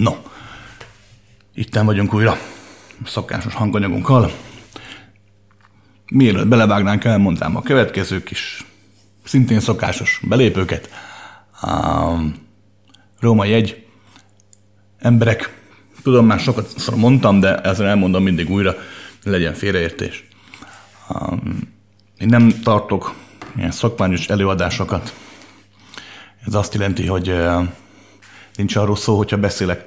No, itten vagyunk újra, szokásos hanganyagunkkal. Mielőtt belevágnánk, elmondám a következő kis, szintén szokásos belépőket. A római egy emberek, tudom már sokat szóval mondtam, de ezzel elmondom mindig újra, legyen félreértés. Én nem tartok ilyen szakmányos előadásokat. Ez azt jelenti, hogy nincs arról szó, hogyha beszélek,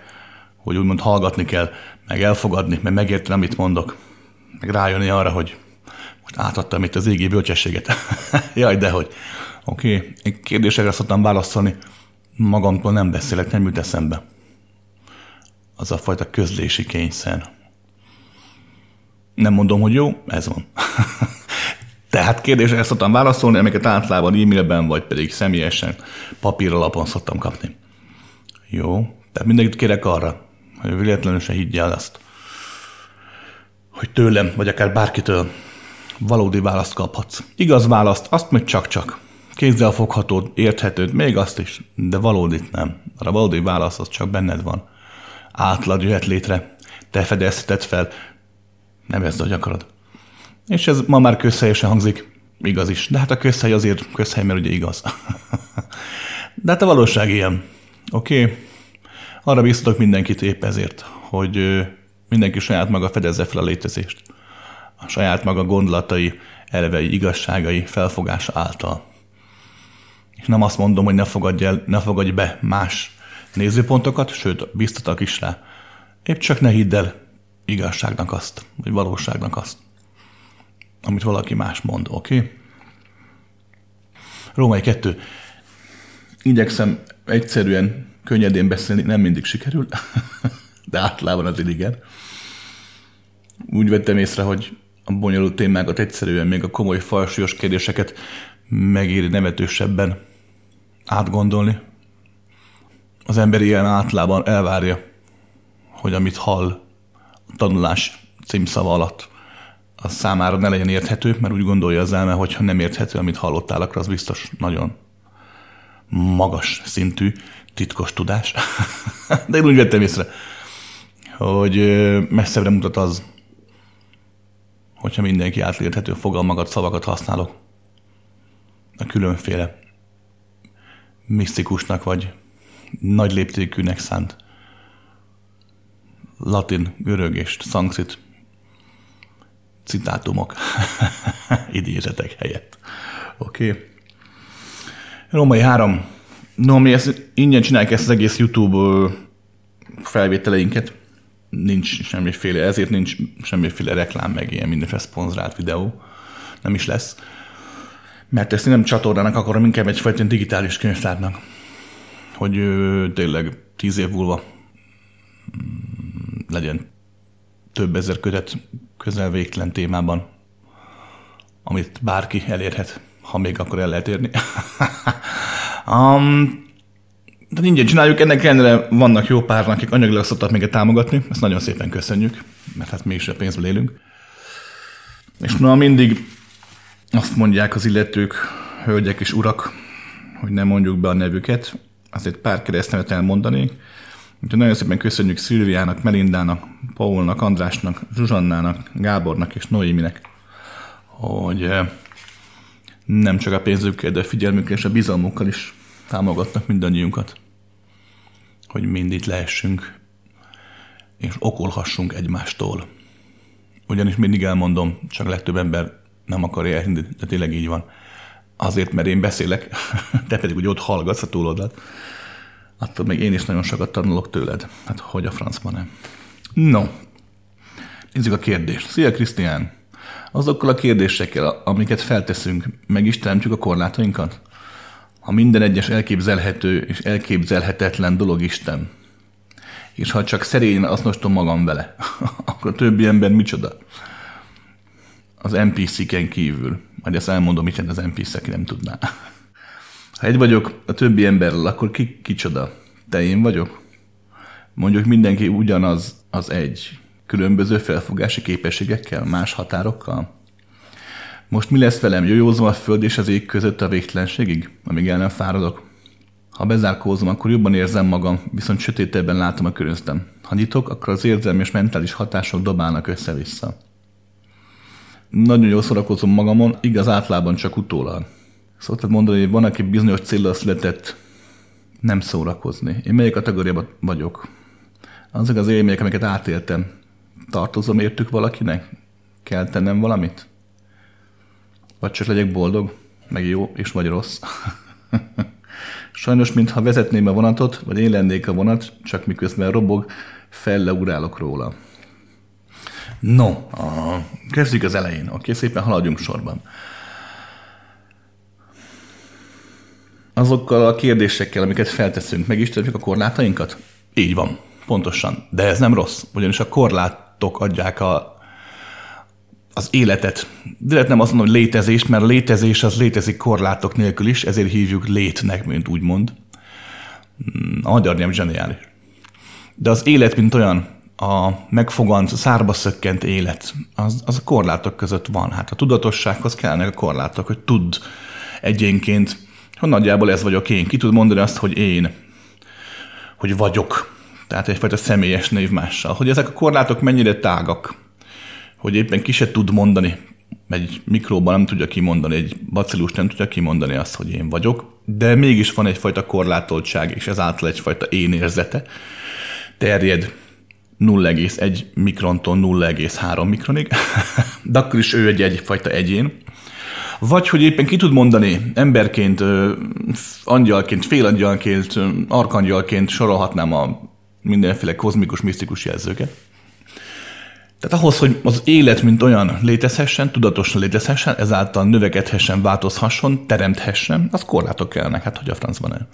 hogy úgymond hallgatni kell, meg elfogadni, meg megérteni, amit mondok, meg rájönni arra, hogy most átadtam itt az égi bölcsességet. Jaj, dehogy. Oké, okay. kérdésekre szoktam válaszolni, magamtól nem beszélek, nem jut eszembe. Az a fajta közlési kényszer. Nem mondom, hogy jó, ez van. Tehát kérdésre szoktam válaszolni, amiket általában e-mailben, vagy pedig személyesen papíralapon szoktam kapni. Jó, tehát mindenkit kérek arra, hogy véletlenül se higgye el azt, hogy tőlem, vagy akár bárkitől valódi választ kaphatsz. Igaz választ, azt meg csak-csak. Kézzel fogható, érthetőd, még azt is, de valódit nem. A valódi válasz az csak benned van. Átlag jöhet létre, te fedezheted fel, nevezd, hogy akarod. És ez ma már közhelyesen hangzik, igaz is. De hát a közhely azért közhely, mert ugye igaz. De hát a valóság ilyen. Oké? Okay? Arra biztatok mindenkit épp ezért, hogy mindenki saját maga fedezze fel a létezést. A saját maga gondolatai, elvei, igazságai felfogása által. És nem azt mondom, hogy ne fogadj, el, ne fogadj be más nézőpontokat, sőt, biztatok is rá. Épp csak ne hidd el igazságnak azt, vagy valóságnak azt amit valaki más mond, oké? Okay? Római kettő. Igyekszem egyszerűen, könnyedén beszélni, nem mindig sikerül, de általában azért igen. Úgy vettem észre, hogy a bonyolult témákat egyszerűen, még a komoly falsúlyos kérdéseket megéri nevetősebben átgondolni. Az ember ilyen általában elvárja, hogy amit hall a tanulás címszava alatt, az számára ne legyen érthető, mert úgy gondolja az elme, hogy ha nem érthető, amit hallottál, akkor az biztos nagyon magas szintű titkos tudás. De én úgy vettem észre, hogy messzebbre mutat az, hogyha mindenki átérthető fogalmakat, szavakat használok. A különféle misztikusnak vagy nagy léptékűnek szánt latin, görög és szanszkrit citátumok idézetek helyett. Oké. Okay. Római 3. No, mi ezt, ingyen csináljuk ezt az egész YouTube felvételeinket. Nincs semmiféle, ezért nincs semmiféle reklám, meg ilyen mindenféle szponzorált videó. Nem is lesz. Mert ezt nem csatornának akarom, inkább egyfajta digitális könyvtárnak. Hogy ö, tényleg tíz év múlva mm, legyen több ezer kötet közel végtelen témában, amit bárki elérhet, ha még akkor el lehet érni. um, de ingyen csináljuk, ennek ellenére vannak jó pár, akik anyagilag szoktak még támogatni, ezt nagyon szépen köszönjük, mert hát mégis a pénzből élünk. És na mindig azt mondják az illetők, hölgyek és urak, hogy nem mondjuk be a nevüket, azért pár keresztnevet elmondanék. Úgyhogy nagyon szépen köszönjük Szilviának, Melindának, Paulnak, Andrásnak, Zsuzsannának, Gábornak és Noéminek, hogy eh, nem csak a pénzükkel, de a figyelmükkel és a bizalmukkal is támogatnak mindannyiunkat, hogy mind itt lehessünk, és okolhassunk egymástól. Ugyanis mindig elmondom, csak legtöbb ember nem akarja elhinni, de tényleg így van. Azért, mert én beszélek, te pedig úgy ott hallgatsz a túloldalt, attól még én is nagyon sokat tanulok tőled. Hát hogy a francban nem. No, nézzük a kérdést. Szia, Krisztián! Azokkal a kérdésekkel, amiket felteszünk, meg is teremtjük a korlátainkat? Ha minden egyes elképzelhető és elképzelhetetlen dolog Isten, és ha csak szerényen azonosítom magam vele, akkor a többi ember micsoda? Az NPC-ken kívül. Majd ezt elmondom, mit az NPC, aki nem tudná. Ha egy vagyok a többi emberrel, akkor ki, kicsoda? Te én vagyok? Mondjuk mindenki ugyanaz az egy, különböző felfogási képességekkel, más határokkal? Most mi lesz velem? Józom a föld és az ég között a végtelenségig, amíg el nem fáradok? Ha bezárkózom, akkor jobban érzem magam, viszont sötétebben látom a köröztem. Ha nyitok, akkor az érzelmi és mentális hatások dobálnak össze-vissza. Nagyon jól szórakozom magamon, igaz átlában csak utólag. Szoktad mondani, hogy van, aki bizonyos célra született nem szórakozni. Én melyik kategóriában vagyok? Azok az élmények, amiket átéltem, tartozom értük valakinek? Kell tennem valamit? Vagy csak legyek boldog, meg jó, és vagy rossz? Sajnos, mintha vezetném a vonatot, vagy én lennék a vonat, csak miközben robog, felleugrálok róla. No, a, kezdjük az elején. Oké, szépen haladjunk sorban. Azokkal a kérdésekkel, amiket felteszünk, meg is a korlátainkat? Így van, pontosan. De ez nem rossz, ugyanis a korlátok adják a, az életet. De nem azt mondom, hogy létezést, mert a létezés az létezik korlátok nélkül is, ezért hívjuk létnek, mint úgy mond. Hmm, a magyar nem zseniális. De az élet, mint olyan, a megfogant, szárba szökkent élet, az, az a korlátok között van. Hát a tudatossághoz kellene a korlátok, hogy tud egyénként, hogy nagyjából ez vagyok én. Ki tud mondani azt, hogy én, hogy vagyok. Tehát egyfajta személyes névmással. Hogy ezek a korlátok mennyire tágak, hogy éppen ki se tud mondani, egy mikróban nem tudja kimondani, egy bacillus nem tudja kimondani azt, hogy én vagyok, de mégis van egyfajta korlátoltság, és ezáltal egyfajta én érzete terjed 0,1 mikrontól 0,3 mikronig, de akkor is ő egy egyfajta egyén. Vagy hogy éppen ki tud mondani emberként, angyalként, félangyalként, arkangyalként sorolhatnám a mindenféle kozmikus, misztikus jelzőket. Tehát ahhoz, hogy az élet, mint olyan létezhessen, tudatosan létezhessen, ezáltal növekedhessen, változhasson, teremthessen, az korlátok kellnek, hát hogy a francban el.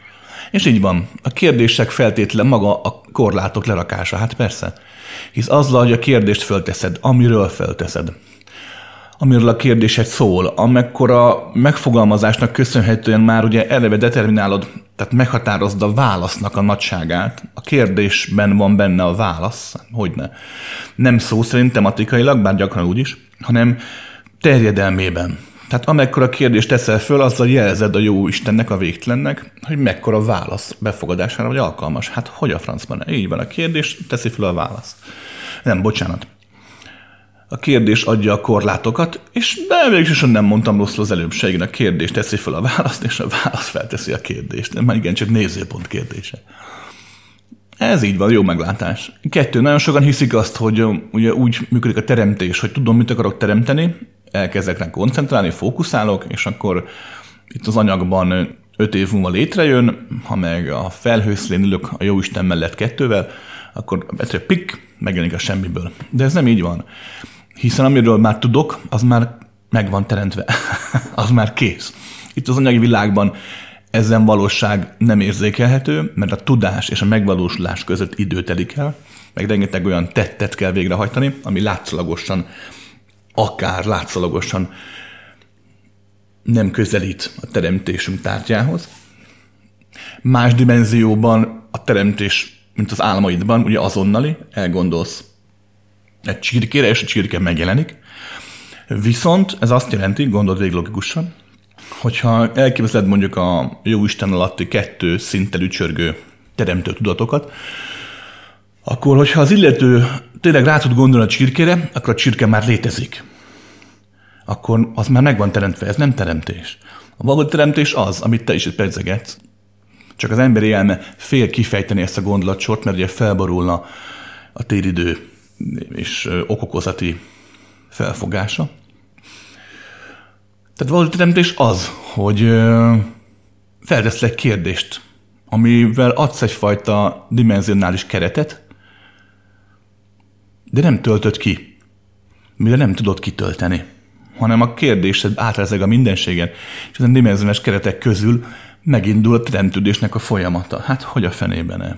És így van. A kérdések feltétlen maga a korlátok lerakása. Hát persze. Hisz azzal, hogy a kérdést fölteszed, amiről fölteszed, amiről a kérdésed szól, amekkora megfogalmazásnak köszönhetően már ugye eleve determinálod, tehát meghatározod a válasznak a nagyságát. A kérdésben van benne a válasz, hogy ne. Nem szó szerint tematikailag, bár gyakran úgy is, hanem terjedelmében. Tehát amekkora kérdést teszel föl, azzal jelzed a jó Istennek, a végtelennek, hogy mekkora válasz befogadására vagy alkalmas. Hát hogy a francban? Így van a kérdés, teszi föl a választ. Nem, bocsánat. A kérdés adja a korlátokat, és de mégis nem mondtam rosszul az előbb, se, a kérdés teszi fel a választ, és a válasz felteszi a kérdést. Nem, igen, csak nézőpont kérdése. Ez így van, jó meglátás. Kettő, nagyon sokan hiszik azt, hogy ugye úgy működik a teremtés, hogy tudom, mit akarok teremteni, elkezdek rá koncentrálni, fókuszálok, és akkor itt az anyagban öt év múlva létrejön, ha meg a felhőszlén ülök a Jóisten mellett kettővel, akkor egyszerűen pik, megjelenik a semmiből. De ez nem így van. Hiszen amiről már tudok, az már meg van teremtve. az már kész. Itt az anyagi világban ezen valóság nem érzékelhető, mert a tudás és a megvalósulás között idő telik el, meg rengeteg olyan tettet kell végrehajtani, ami látszalagosan akár látszalagosan nem közelít a teremtésünk tárgyához. Más dimenzióban a teremtés, mint az álmaidban, ugye azonnali, elgondolsz egy csirkére, és a csirke megjelenik. Viszont ez azt jelenti, gondold végig logikusan, hogyha elképzeled mondjuk a jó Isten alatti kettő szinttel ücsörgő teremtő tudatokat, akkor hogyha az illető tényleg rá tud gondolni a csirkére, akkor a csirke már létezik. Akkor az már megvan teremtve, ez nem teremtés. A valódi teremtés az, amit te is pedzegetsz. Csak az emberi elme fél kifejteni ezt a gondolatsort, mert ugye felborulna a téridő és okokozati felfogása. Tehát valódi teremtés az, hogy feltesz egy kérdést, amivel adsz egyfajta dimenzionális keretet, de nem töltött ki, mire nem tudod kitölteni, hanem a kérdésed átrezeg a mindenségen, és a dimenzionális keretek közül megindul a teremtődésnek a folyamata. Hát hogy a fenében -e?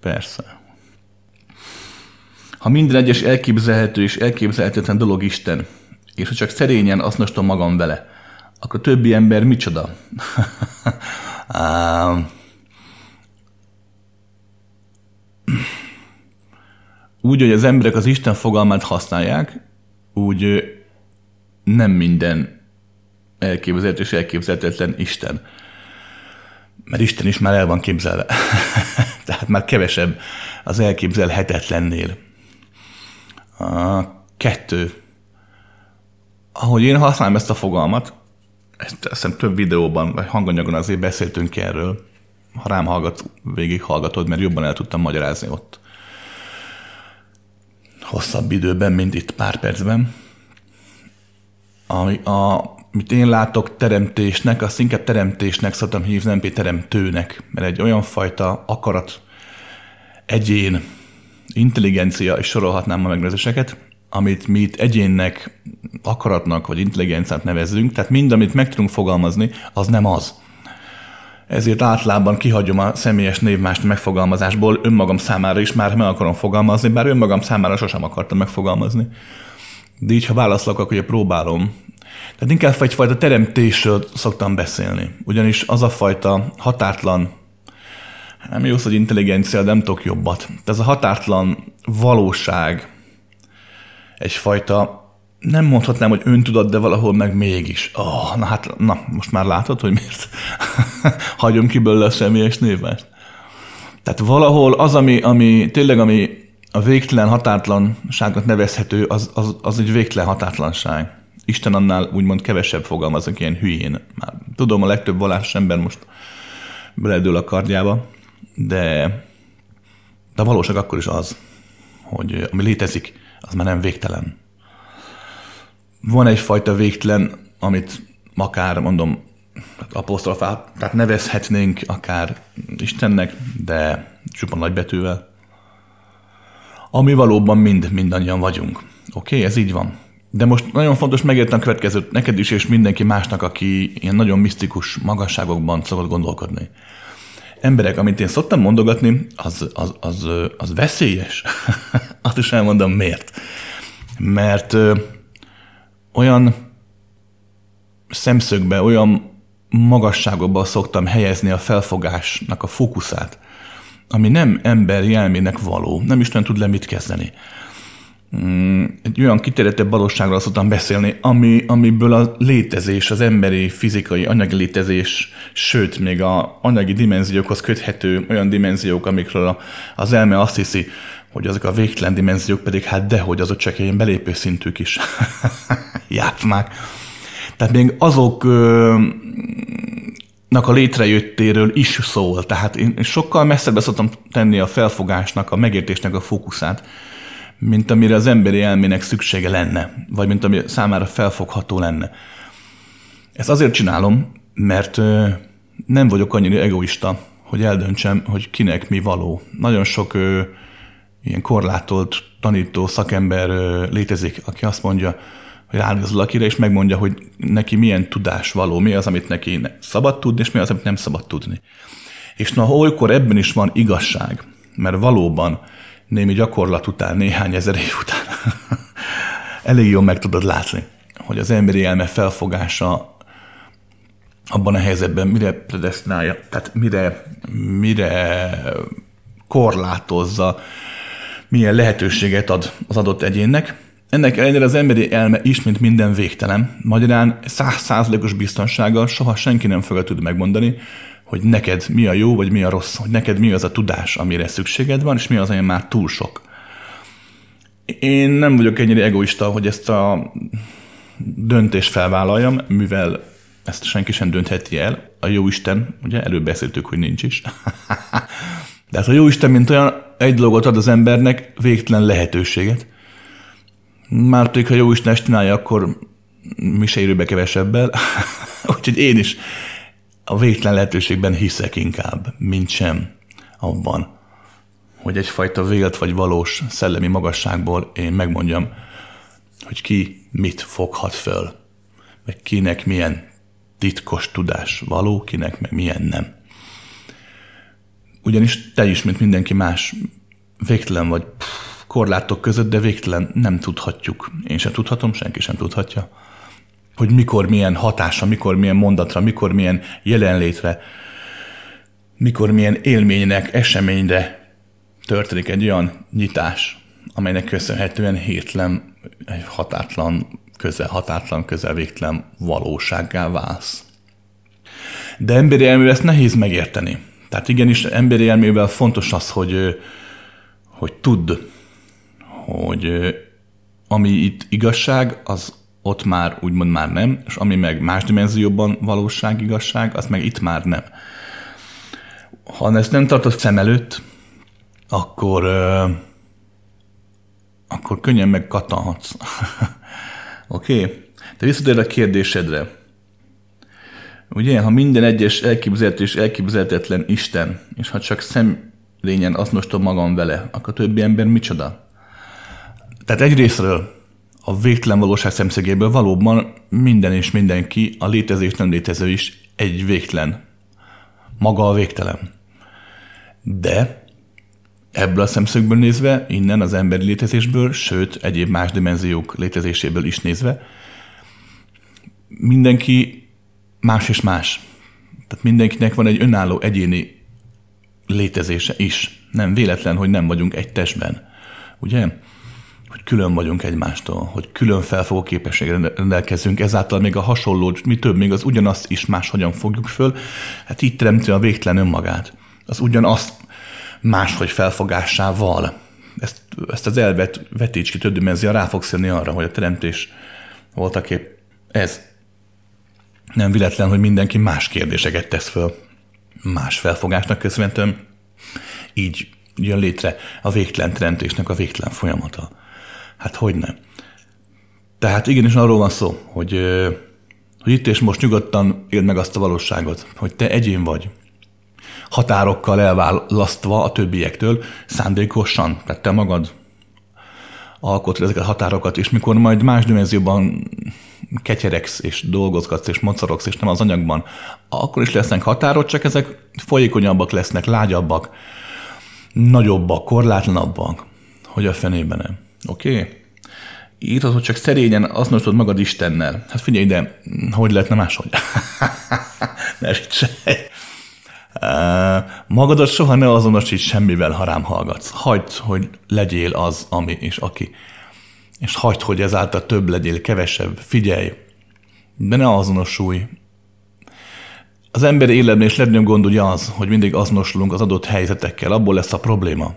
Persze. Ha minden egyes elképzelhető és elképzelhetetlen dolog Isten, és ha csak szerényen azonosítom magam vele, akkor többi ember micsoda? úgy, hogy az emberek az Isten fogalmát használják, úgy nem minden elképzelhető és elképzelhetetlen Isten. mert Isten is már el van képzelve. Tehát már kevesebb az elképzelhetetlennél. Kettő. Ahogy én használom ezt a fogalmat, ezt azt hiszem több videóban, vagy hanganyagon azért beszéltünk erről, ha rám hallgat, végig hallgatod, mert jobban el tudtam magyarázni ott. Hosszabb időben, mint itt pár percben. Ami a, amit én látok teremtésnek, azt inkább teremtésnek szoktam hívni, nem teremtőnek, mert egy olyan fajta akarat, egyén, intelligencia, és sorolhatnám a megnevezéseket, amit mi itt egyénnek, akaratnak vagy intelligenciát nevezzünk, tehát mind, amit meg tudunk fogalmazni, az nem az. Ezért általában kihagyom a személyes névmást megfogalmazásból, önmagam számára is már meg akarom fogalmazni, bár önmagam számára sosem akartam megfogalmazni. De így, ha válaszlok, akkor próbálom. Tehát inkább egyfajta teremtésről szoktam beszélni. Ugyanis az a fajta határtlan, nem jó hogy intelligencia, de nem tudok jobbat. Tehát ez a határtlan valóság, egyfajta, nem mondhatnám, hogy öntudat, de valahol meg mégis. Oh, na hát, na, most már látod, hogy miért hagyom ki belőle a személyes névást. Tehát valahol az, ami, ami tényleg ami a végtelen határtlanságnak nevezhető, az, az, az egy végtelen határtlanság. Isten annál úgymond kevesebb fogalmazok ilyen hülyén. Már tudom, a legtöbb vallásos ember most beledől a kardjába, de, de a valóság akkor is az, hogy ami létezik, az már nem végtelen. Van egyfajta végtelen, amit akár mondom, apostrofát, tehát nevezhetnénk akár Istennek, de csupa nagybetűvel, ami valóban mind, mindannyian vagyunk. Oké, okay, ez így van. De most nagyon fontos megérteni a következőt neked is, és mindenki másnak, aki ilyen nagyon misztikus magasságokban szokott gondolkodni. Emberek, amit én szoktam mondogatni, az, az, az, az veszélyes. Azt is elmondom miért. Mert ö, olyan szemszögbe, olyan magasságokba szoktam helyezni a felfogásnak a fókuszát, ami nem emberi elmének való, nem Isten tud le mit kezdeni. Mm, egy olyan kiterjedtebb valóságról szoktam beszélni, ami, amiből a létezés, az emberi, fizikai, anyagi létezés, sőt, még a anyagi dimenziókhoz köthető olyan dimenziók, amikről az elme azt hiszi, hogy azok a végtelen dimenziók pedig hát dehogy azok csak ilyen belépő szintű is játszmák. Tehát még azok a létrejöttéről is szól. Tehát én sokkal messzebbre szoktam tenni a felfogásnak, a megértésnek a fókuszát, mint amire az emberi elmének szüksége lenne, vagy mint ami számára felfogható lenne. Ezt azért csinálom, mert nem vagyok annyira egoista, hogy eldöntsem, hogy kinek mi való. Nagyon sok ö, ilyen korlátolt tanító szakember ö, létezik, aki azt mondja, hogy ránéz valakire, és megmondja, hogy neki milyen tudás való, mi az, amit neki szabad tudni, és mi az, amit nem szabad tudni. És na, olykor ebben is van igazság, mert valóban némi gyakorlat után, néhány ezer év után elég jól meg tudod látni, hogy az emberi elme felfogása abban a helyzetben mire predestinálja, tehát mire, mire korlátozza, milyen lehetőséget ad az adott egyénnek. Ennek ellenére az emberi elme is, mint minden végtelen. Magyarán százszázalékos biztonsággal soha senki nem fogja tudni megmondani, hogy neked mi a jó, vagy mi a rossz, hogy neked mi az a tudás, amire szükséged van, és mi az, ami már túl sok. Én nem vagyok ennyire egoista, hogy ezt a döntést felvállaljam, mivel ezt senki sem döntheti el. A jó Isten, ugye előbb beszéltük, hogy nincs is. De hát a jó Isten, mint olyan, egy dolgot ad az embernek, végtelen lehetőséget. Már pedig, ha jó Isten ezt csinálja, akkor mi se érőbe kevesebbel. Úgyhogy én is a végtelen lehetőségben hiszek inkább, mint sem abban, hogy egyfajta vélt vagy valós szellemi magasságból én megmondjam, hogy ki mit foghat föl, vagy kinek milyen titkos tudás való, kinek meg milyen nem. Ugyanis te is, mint mindenki más, végtelen vagy korlátok között, de végtelen nem tudhatjuk. Én sem tudhatom, senki sem tudhatja hogy mikor milyen hatása, mikor milyen mondatra, mikor milyen jelenlétre, mikor milyen élménynek, eseményre történik egy olyan nyitás, amelynek köszönhetően hirtelen egy hatátlan, közel, hatátlan, közel végtelen valósággá válsz. De emberi elmével ezt nehéz megérteni. Tehát igenis emberi elmével fontos az, hogy, hogy tudd, hogy ami itt igazság, az ott már úgymond már nem, és ami meg más dimenzióban valóság, igazság, az meg itt már nem. Ha ezt nem tartod szem előtt, akkor, akkor könnyen megkatalhatsz. Oké? okay? De visszatér a kérdésedre. Ugye, ha minden egyes elképzelhető és elképzelhetetlen Isten, és ha csak szemlényen azonosítom magam vele, akkor többi ember micsoda? Tehát egyrésztről a végtelen valóság szemszögéből valóban minden és mindenki, a létezés nem létező is egy végtelen. Maga a végtelen. De ebből a szemszögből nézve, innen az emberi létezésből, sőt, egyéb más dimenziók létezéséből is nézve, mindenki más és más. Tehát mindenkinek van egy önálló egyéni létezése is. Nem véletlen, hogy nem vagyunk egy testben. Ugye? Hogy külön vagyunk egymástól, hogy külön felfogó képességre rendelkezünk, ezáltal még a hasonló, mi több, még az ugyanazt is máshogyan fogjuk föl, hát így teremti a végtelen önmagát. Az ugyanazt máshogy felfogásával. Ezt, ezt az elvet vetíts ki több dimenzió, rá fogsz jönni arra, hogy a teremtés voltak épp ez. Nem véletlen, hogy mindenki más kérdéseket tesz föl. Más felfogásnak köszönhetően így jön létre a végtelen teremtésnek a végtelen folyamata. Hát hogy nem? Tehát igenis arról van szó, hogy, hogy itt és most nyugodtan éld meg azt a valóságot, hogy te egyén vagy, határokkal elválasztva a többiektől, szándékosan, tehát te magad alkotod ezeket a határokat, és mikor majd más dimenzióban ketyeregsz, és dolgozgatsz, és mocorogsz, és nem az anyagban, akkor is lesznek határok, csak ezek folyékonyabbak lesznek, lágyabbak, nagyobbak, korlátlanabbak, hogy a fenében nem. Oké? Okay? Írtad, hogy csak szerényen azonosítod magad Istennel. Hát figyelj ide, hogy lehetne máshogy? ne viccelj. Magadat soha ne azonosíts semmivel, ha rám hallgatsz. Hagyd, hogy legyél az, ami és aki. És hagyd, hogy ezáltal több legyél, kevesebb. Figyelj, de ne azonosulj. Az ember életben és legnagyobb gond ugye az, hogy mindig azonosulunk az adott helyzetekkel. Abból lesz a probléma,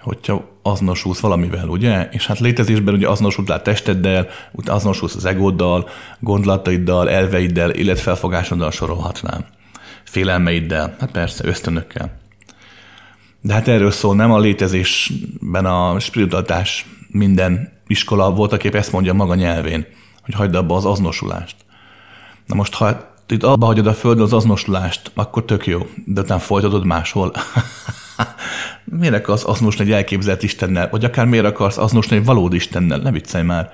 hogyha azonosulsz valamivel, ugye? És hát létezésben ugye azonosultál testeddel, utána azonosulsz az egóddal, gondolataiddal, elveiddel, életfelfogásoddal sorolhatnám félelmeiddel, hát persze, ösztönökkel. De hát erről szól nem a létezésben a spiritualitás minden iskola voltak épp ezt mondja maga nyelvén, hogy hagyd abba az azonosulást. Na most, ha itt abba hagyod a földön az azonosulást, akkor tök jó, de utána folytatod máshol. miért akarsz azonosulni egy elképzelt Istennel, vagy akár miért akarsz azonosulni egy valódi Istennel? Ne viccelj már.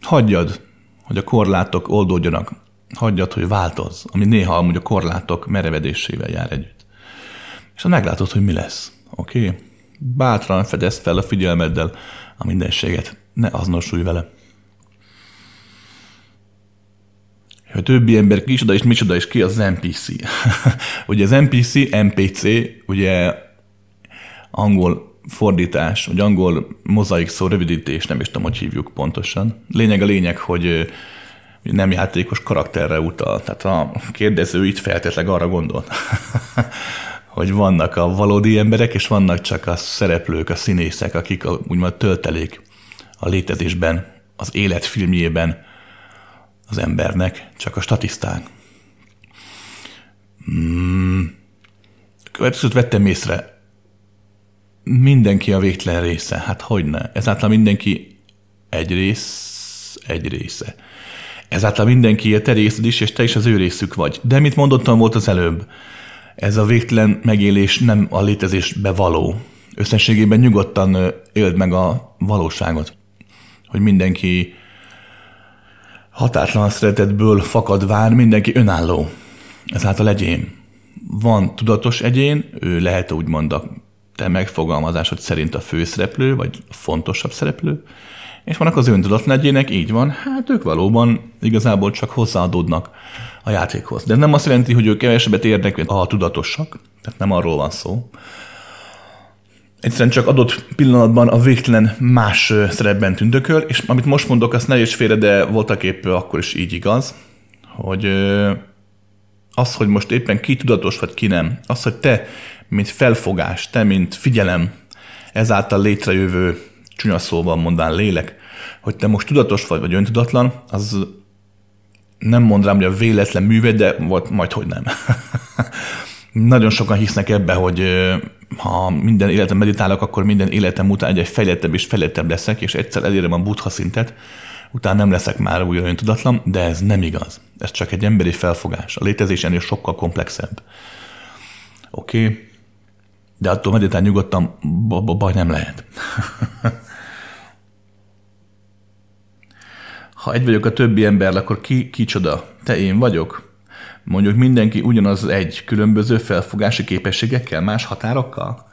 Hagyjad, hogy a korlátok oldódjanak hagyjad, hogy változ, ami néha amúgy a korlátok merevedésével jár együtt. És ha meglátod, hogy mi lesz, oké? Okay? Bátran fedezd fel a figyelmeddel a mindenséget, ne azonosulj vele. A többi ember kicsoda és micsoda és ki az NPC. ugye az NPC, NPC, ugye angol fordítás, vagy angol mozaik szó rövidítés, nem is tudom, hogy hívjuk pontosan. Lényeg a lényeg, hogy nem játékos karakterre utal. Tehát a kérdező itt feltétleg arra gondol, hogy vannak a valódi emberek, és vannak csak a szereplők, a színészek, akik a, úgymond töltelék a létezésben, az életfilmjében az embernek, csak a statiszták. Hmm. Következőt vettem észre, mindenki a végtelen része. Hát hogyne? Ezáltal mindenki egy rész, egy része. Ezáltal mindenki a te részed is, és te is az ő részük vagy. De mit mondottam volt az előbb? Ez a végtelen megélés nem a létezésbe való. Összességében nyugodtan éld meg a valóságot. Hogy mindenki határtalan szeretetből fakad vár, mindenki önálló. Ezáltal egyén. Van tudatos egyén, ő lehet úgymond a te megfogalmazásod szerint a főszereplő, vagy a fontosabb szereplő, és vannak az öntudatlan egyének, így van, hát ők valóban igazából csak hozzáadódnak a játékhoz. De nem azt jelenti, hogy ők kevesebbet érnek, mint a tudatosak, tehát nem arról van szó. Egyszerűen csak adott pillanatban a végtelen más szerepben tündököl, és amit most mondok, azt ne is félre, de voltak épp akkor is így igaz, hogy az, hogy most éppen ki tudatos vagy ki nem, az, hogy te, mint felfogás, te, mint figyelem, ezáltal létrejövő csúnya szóval mondán lélek, hogy te most tudatos vagy, vagy öntudatlan, az nem mond rám, hogy a véletlen műve, de volt majd, hogy nem. Nagyon sokan hisznek ebbe, hogy ha minden életem meditálok, akkor minden életem után egy fejlettebb és fejlettebb leszek, és egyszer elérem a buddha szintet, utána nem leszek már újra öntudatlan, de ez nem igaz. Ez csak egy emberi felfogás. A létezés ennél sokkal komplexebb. Oké? Okay? De attól meditál nyugodtan, baj nem lehet. ha egy vagyok a többi ember, akkor ki, kicsoda? Te én vagyok? Mondjuk mindenki ugyanaz egy, különböző felfogási képességekkel, más határokkal?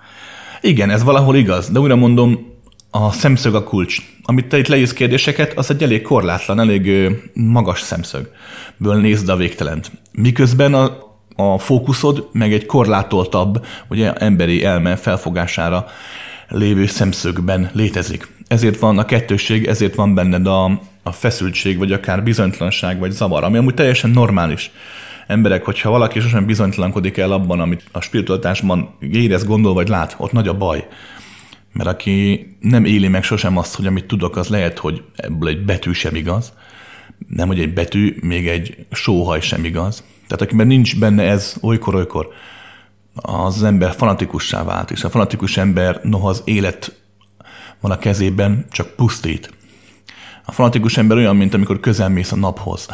Igen, ez valahol igaz, de újra mondom, a szemszög a kulcs. Amit te itt leírsz kérdéseket, az egy elég korlátlan, elég magas szemszögből nézd a végtelent. Miközben a, a fókuszod meg egy korlátoltabb, ugye emberi elme felfogására lévő szemszögben létezik. Ezért van a kettősség, ezért van benned a, a feszültség, vagy akár bizonytalanság, vagy zavar, ami amúgy teljesen normális. Emberek, hogyha valaki sosem bizonytalankodik el abban, amit a spiritualitásban érez, gondol, vagy lát, ott nagy a baj. Mert aki nem éli meg sosem azt, hogy amit tudok, az lehet, hogy ebből egy betű sem igaz, nem, hogy egy betű, még egy sóhaj sem igaz. Tehát akiben nincs benne ez olykor-olykor, az ember fanatikussá vált, és a fanatikus ember, noha az élet van a kezében, csak pusztít. A fanatikus ember olyan, mint amikor közelmész a naphoz.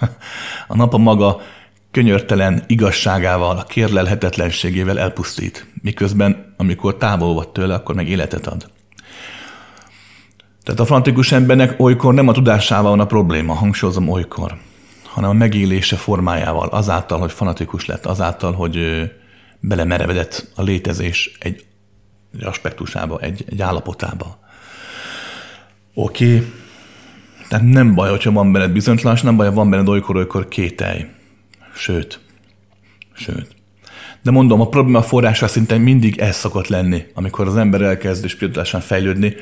a nap a maga könyörtelen igazságával, a kérlelhetetlenségével elpusztít, miközben amikor távol vagy tőle, akkor meg életet ad. Tehát a fanatikus embernek olykor nem a tudásával van a probléma, hangsúlyozom olykor, hanem a megélése formájával, azáltal, hogy fanatikus lett, azáltal, hogy belemerevedett a létezés egy aspektusába, egy, egy állapotába. Oké, okay. tehát nem baj, hogyha van benned bizonytalanság, nem baj, ha van benned olykor-olykor kételj. Sőt, sőt. De mondom, a probléma forrása szinte mindig ez szokott lenni, amikor az ember elkezd spirituálisan fejlődni,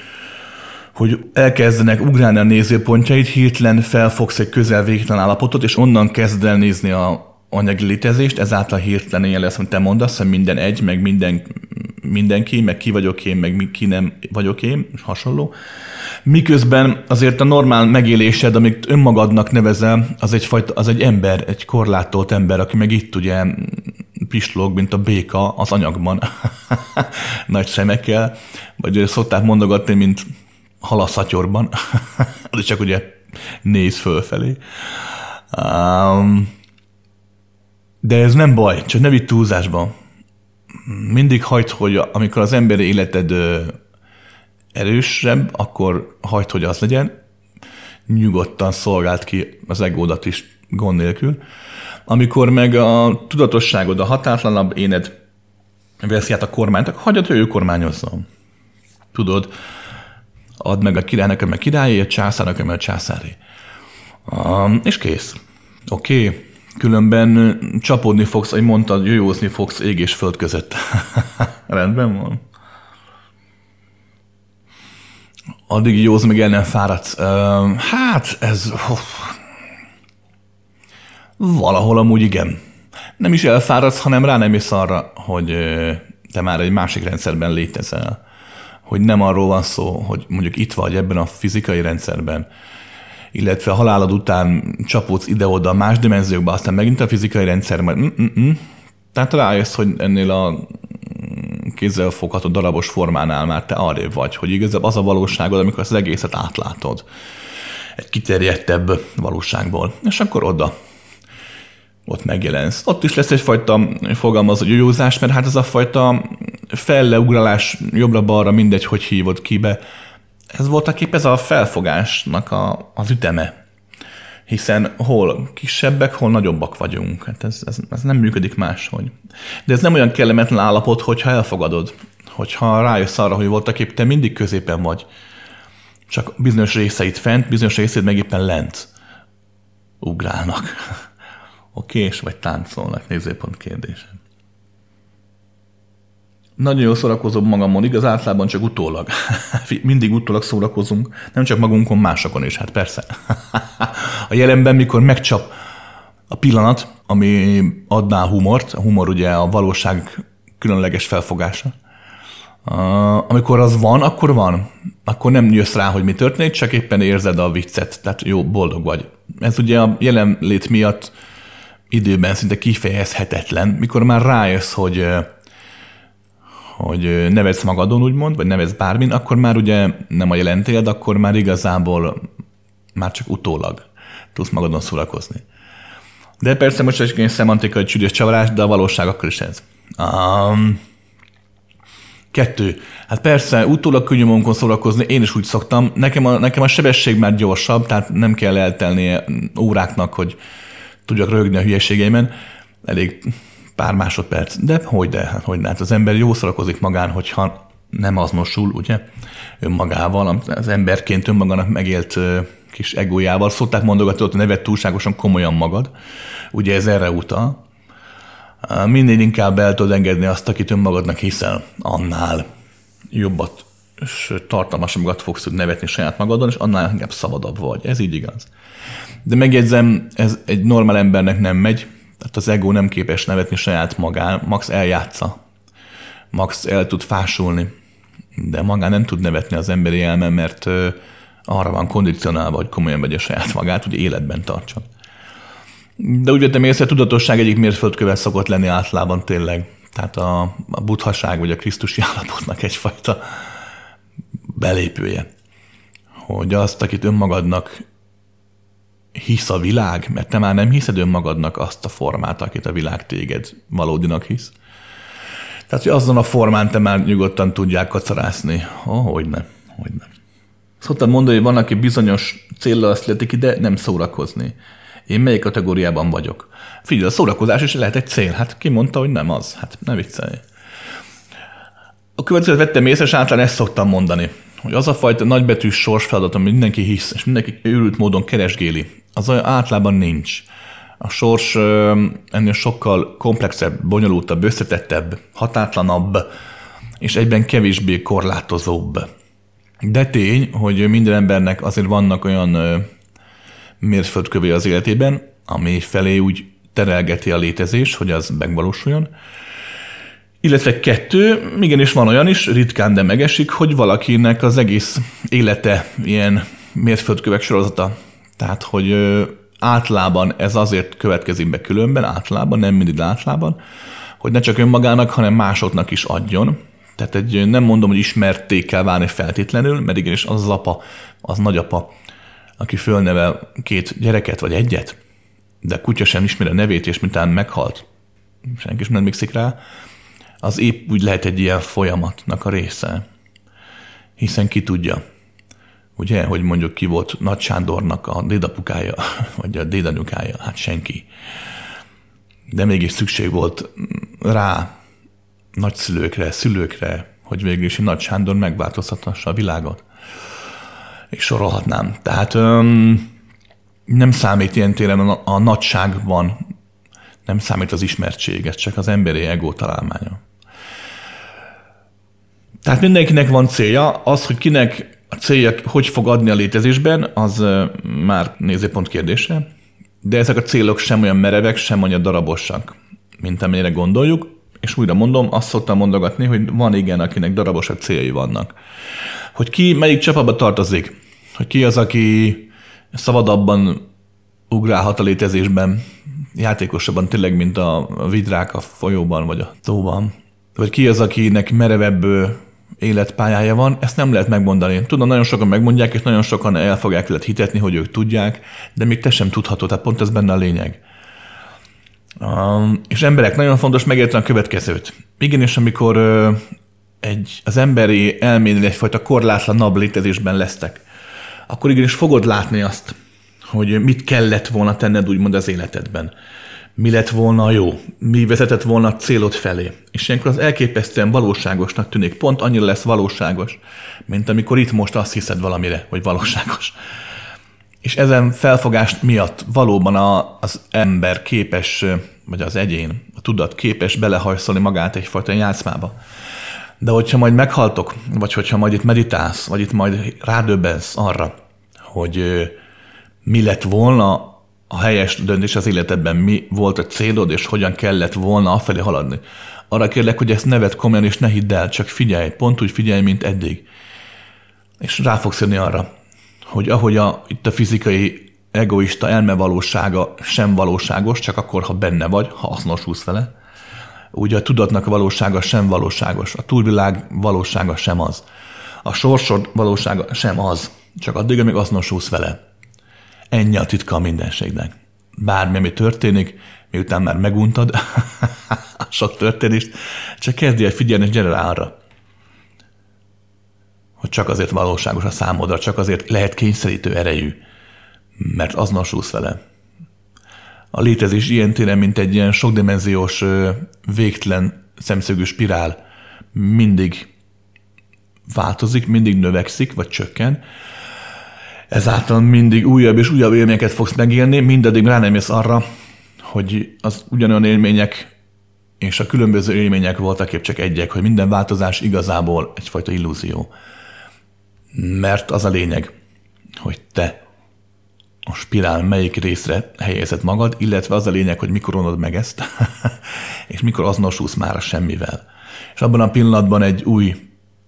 hogy elkezdenek ugrálni a nézőpontjait, hirtelen felfogsz egy közel végtelen állapotot, és onnan kezd el nézni a anyagi létezést, ezáltal hirtelen ilyen lesz, amit te mondasz, hogy minden egy, meg minden, mindenki, meg ki vagyok én, meg ki nem vagyok én, hasonló. Miközben azért a normál megélésed, amit önmagadnak nevezel, az egyfajta, az egy ember, egy korlátolt ember, aki meg itt ugye pislog, mint a béka az anyagban, nagy szemekkel, vagy szokták mondogatni, mint halaszatyorban, az csak ugye néz fölfelé. Um, de ez nem baj, csak ne vitt túlzásba. Mindig hagyd, hogy amikor az emberi életed erősebb, akkor hagyd, hogy az legyen. Nyugodtan szolgált ki az egódat is gond nélkül. Amikor meg a tudatosságod, a hatátlanabb éned veszi át a kormányt, akkor hagyjad, hogy ő kormányozzon. Tudod, add meg a királynak, a királyé, a császárnak, a császári. Um, és kész. Oké, okay. különben csapódni fogsz, ahogy mondtad, jöjózni fogsz ég és föld között. Rendben van. Addig józ, még el nem fáradsz. Uh, hát, ez... Oh, valahol amúgy igen. Nem is elfáradsz, hanem rá nem arra, hogy te már egy másik rendszerben létezel hogy nem arról van szó, hogy mondjuk itt vagy ebben a fizikai rendszerben, illetve a halálod után csapódsz ide-oda más dimenziókba, aztán megint a fizikai rendszer, majd mm-mm. Tehát rájössz, hogy ennél a kézzel fogható darabos formánál már te arrébb vagy, hogy igazából az a valóságod, amikor az egészet átlátod egy kiterjedtebb valóságból. És akkor oda ott megjelensz. Ott is lesz egyfajta fogalmazó józás, mert hát ez a fajta felleugralás jobbra-balra, mindegy, hogy hívod kibe, ez voltak épp ez a felfogásnak a, az üteme. Hiszen hol kisebbek, hol nagyobbak vagyunk. Hát ez, ez, ez nem működik máshogy. De ez nem olyan kellemetlen állapot, hogyha elfogadod. Hogyha rájössz arra, hogy voltak épp te mindig középen vagy. Csak bizonyos részeit fent, bizonyos részét meg éppen lent ugrálnak. Oké, és vagy táncolnak, nézőpont kérdése. Nagyon jól szórakozom magamon, igaz, általában csak utólag. Mindig utólag szórakozunk, nem csak magunkon, másokon is, hát persze. A jelenben, mikor megcsap a pillanat, ami adná a humort. A humor ugye a valóság különleges felfogása. Uh, amikor az van, akkor van. Akkor nem jössz rá, hogy mi történik, csak éppen érzed a viccet, tehát jó, boldog vagy. Ez ugye a jelenlét miatt időben szinte kifejezhetetlen, mikor már rájössz, hogy hogy nevetsz magadon, úgymond, vagy nevetsz bármin, akkor már ugye nem a jelentéled, akkor már igazából már csak utólag tudsz magadon szórakozni. De persze most egy szemantikai csügyes csavarás, de a valóság akkor is ez. Um, kettő. Hát persze, utólag könnyű szórakozni, én is úgy szoktam. Nekem a, nekem a sebesség már gyorsabb, tehát nem kell eltelnie óráknak, hogy tudjak rögni a hülyeségeimen. Elég pár másodperc. De hogy de, hát hogy hát az ember jó szórakozik magán, hogyha nem azonosul, ugye, önmagával, az emberként önmagának megélt kis egójával. Szokták mondogatni, hogy nevet túlságosan komolyan magad. Ugye ez erre utal. Minél inkább el tudod engedni azt, akit önmagadnak hiszel, annál jobbat és tartalmasabbat fogsz tud nevetni saját magadon, és annál inkább szabadabb vagy. Ez így igaz. De megjegyzem, ez egy normál embernek nem megy, tehát az ego nem képes nevetni saját magán, max eljátsza. Max el tud fásulni, de magán nem tud nevetni az emberi elme, mert arra van kondicionálva, hogy komolyan vegye saját magát, hogy életben tartson. De úgy vettem észre, a tudatosság egyik mérföldkövet szokott lenni általában tényleg. Tehát a, a buddhaság vagy a krisztusi állapotnak egyfajta belépője. Hogy azt, akit önmagadnak hisz a világ, mert te már nem hiszed önmagadnak azt a formát, akit a világ téged valódinak hisz. Tehát, hogy azon a formán te már nyugodtan tudják kacarászni. Oh, hogy nem, hogy nem. Szoktam mondani, hogy van, aki bizonyos célra születik ide, nem szórakozni. Én melyik kategóriában vagyok? Figyelj, a szórakozás is lehet egy cél. Hát ki mondta, hogy nem az? Hát ne viccelj. A következőt vettem észre, és általán ezt szoktam mondani, hogy az a fajta nagybetűs sorsfeladat, amit mindenki hisz, és mindenki őrült módon keresgéli, az olyan általában nincs. A sors ennél sokkal komplexebb, bonyolultabb, összetettebb, hatátlanabb, és egyben kevésbé korlátozóbb. De tény, hogy minden embernek azért vannak olyan mérföldkövé az életében, ami felé úgy terelgeti a létezés, hogy az megvalósuljon. Illetve kettő, igenis van olyan is, ritkán, de megesik, hogy valakinek az egész élete ilyen mérföldkövek sorozata. Tehát, hogy átlában ez azért következik be különben, átlában, nem mindig átlában, hogy ne csak önmagának, hanem másoknak is adjon. Tehát egy, nem mondom, hogy ismerték kell válni feltétlenül, mert igenis az az apa, az nagyapa, aki fölnevel két gyereket vagy egyet, de kutya sem ismeri a nevét, és mintán meghalt, senki sem emlékszik rá, az épp úgy lehet egy ilyen folyamatnak a része. Hiszen ki tudja, ugye, hogy mondjuk ki volt Nagy Sándornak a dédapukája, vagy a dédanyukája, hát senki. De mégis szükség volt rá nagyszülőkre, szülőkre, hogy végül is Nagy Sándor megváltoztathassa a világot. És sorolhatnám. Tehát öm, nem számít ilyen téren a, a nagyságban, nem számít az ismertség, ez csak az emberi ego találmánya. Tehát mindenkinek van célja, az, hogy kinek a célja hogy fog adni a létezésben, az már nézőpont kérdése, de ezek a célok sem olyan merevek, sem olyan darabosak, mint amennyire gondoljuk, és újra mondom, azt szoktam mondogatni, hogy van igen, akinek darabosabb céljai vannak. Hogy ki melyik csapatba tartozik, hogy ki az, aki szabadabban ugrálhat a létezésben, játékosabban tényleg, mint a vidrák a folyóban vagy a tóban. Vagy ki az, akinek merevebb életpályája van, ezt nem lehet megmondani. Tudom, nagyon sokan megmondják, és nagyon sokan el fogják lehet hitetni, hogy ők tudják, de még te sem tudhatod, tehát pont ez benne a lényeg. Um, és emberek, nagyon fontos megérteni a következőt. Igenis, amikor uh, egy, az emberi elménél egyfajta korlátlanabb létezésben lesztek, akkor igenis fogod látni azt, hogy mit kellett volna tenned úgymond az életedben mi lett volna jó, mi vezetett volna a célod felé. És ilyenkor az elképesztően valóságosnak tűnik. Pont annyira lesz valóságos, mint amikor itt most azt hiszed valamire, hogy valóságos. És ezen felfogást miatt valóban a, az ember képes, vagy az egyén, a tudat képes belehajszolni magát egyfajta játszmába. De hogyha majd meghaltok, vagy hogyha majd itt meditálsz, vagy itt majd rádöbbensz arra, hogy mi lett volna a helyes döntés az életedben mi volt a célod, és hogyan kellett volna afelé haladni. Arra kérlek, hogy ezt nevet komolyan, és ne hidd el, csak figyelj, pont úgy figyelj, mint eddig. És rá fogsz jönni arra, hogy ahogy a, itt a fizikai egoista elmevalósága sem valóságos, csak akkor, ha benne vagy, ha azonosulsz vele, úgy a tudatnak valósága sem valóságos, a túlvilág valósága sem az. A sorsod valósága sem az, csak addig, amíg azonosulsz vele. Ennyi a titka a mindenségnek. Bármi, ami történik, miután már meguntad a sok történést, csak kezdj el figyelni, és gyere rá arra, hogy csak azért valóságos a számodra, csak azért lehet kényszerítő erejű, mert azonosulsz vele. A létezés ilyen téren, mint egy ilyen sokdimenziós, végtelen szemszögű spirál mindig változik, mindig növekszik, vagy csökken, ezáltal mindig újabb és újabb élményeket fogsz megélni, mindaddig rá nem jössz arra, hogy az ugyanolyan élmények és a különböző élmények voltak épp csak egyek, hogy minden változás igazából egyfajta illúzió. Mert az a lényeg, hogy te a spirál melyik részre helyezed magad, illetve az a lényeg, hogy mikor onod meg ezt, és mikor azonosulsz már a semmivel. És abban a pillanatban egy új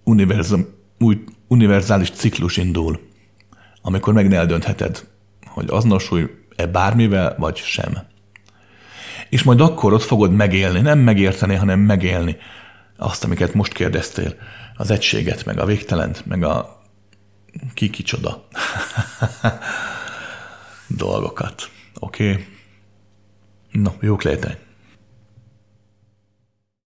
univerzum, új univerzális ciklus indul, amikor meg ne eldöntheted, hogy azonosulj-e bármivel, vagy sem. És majd akkor ott fogod megélni, nem megérteni, hanem megélni azt, amiket most kérdeztél, az egységet, meg a végtelent, meg a ki kicsoda dolgokat. Oké? Okay? No, jók létek!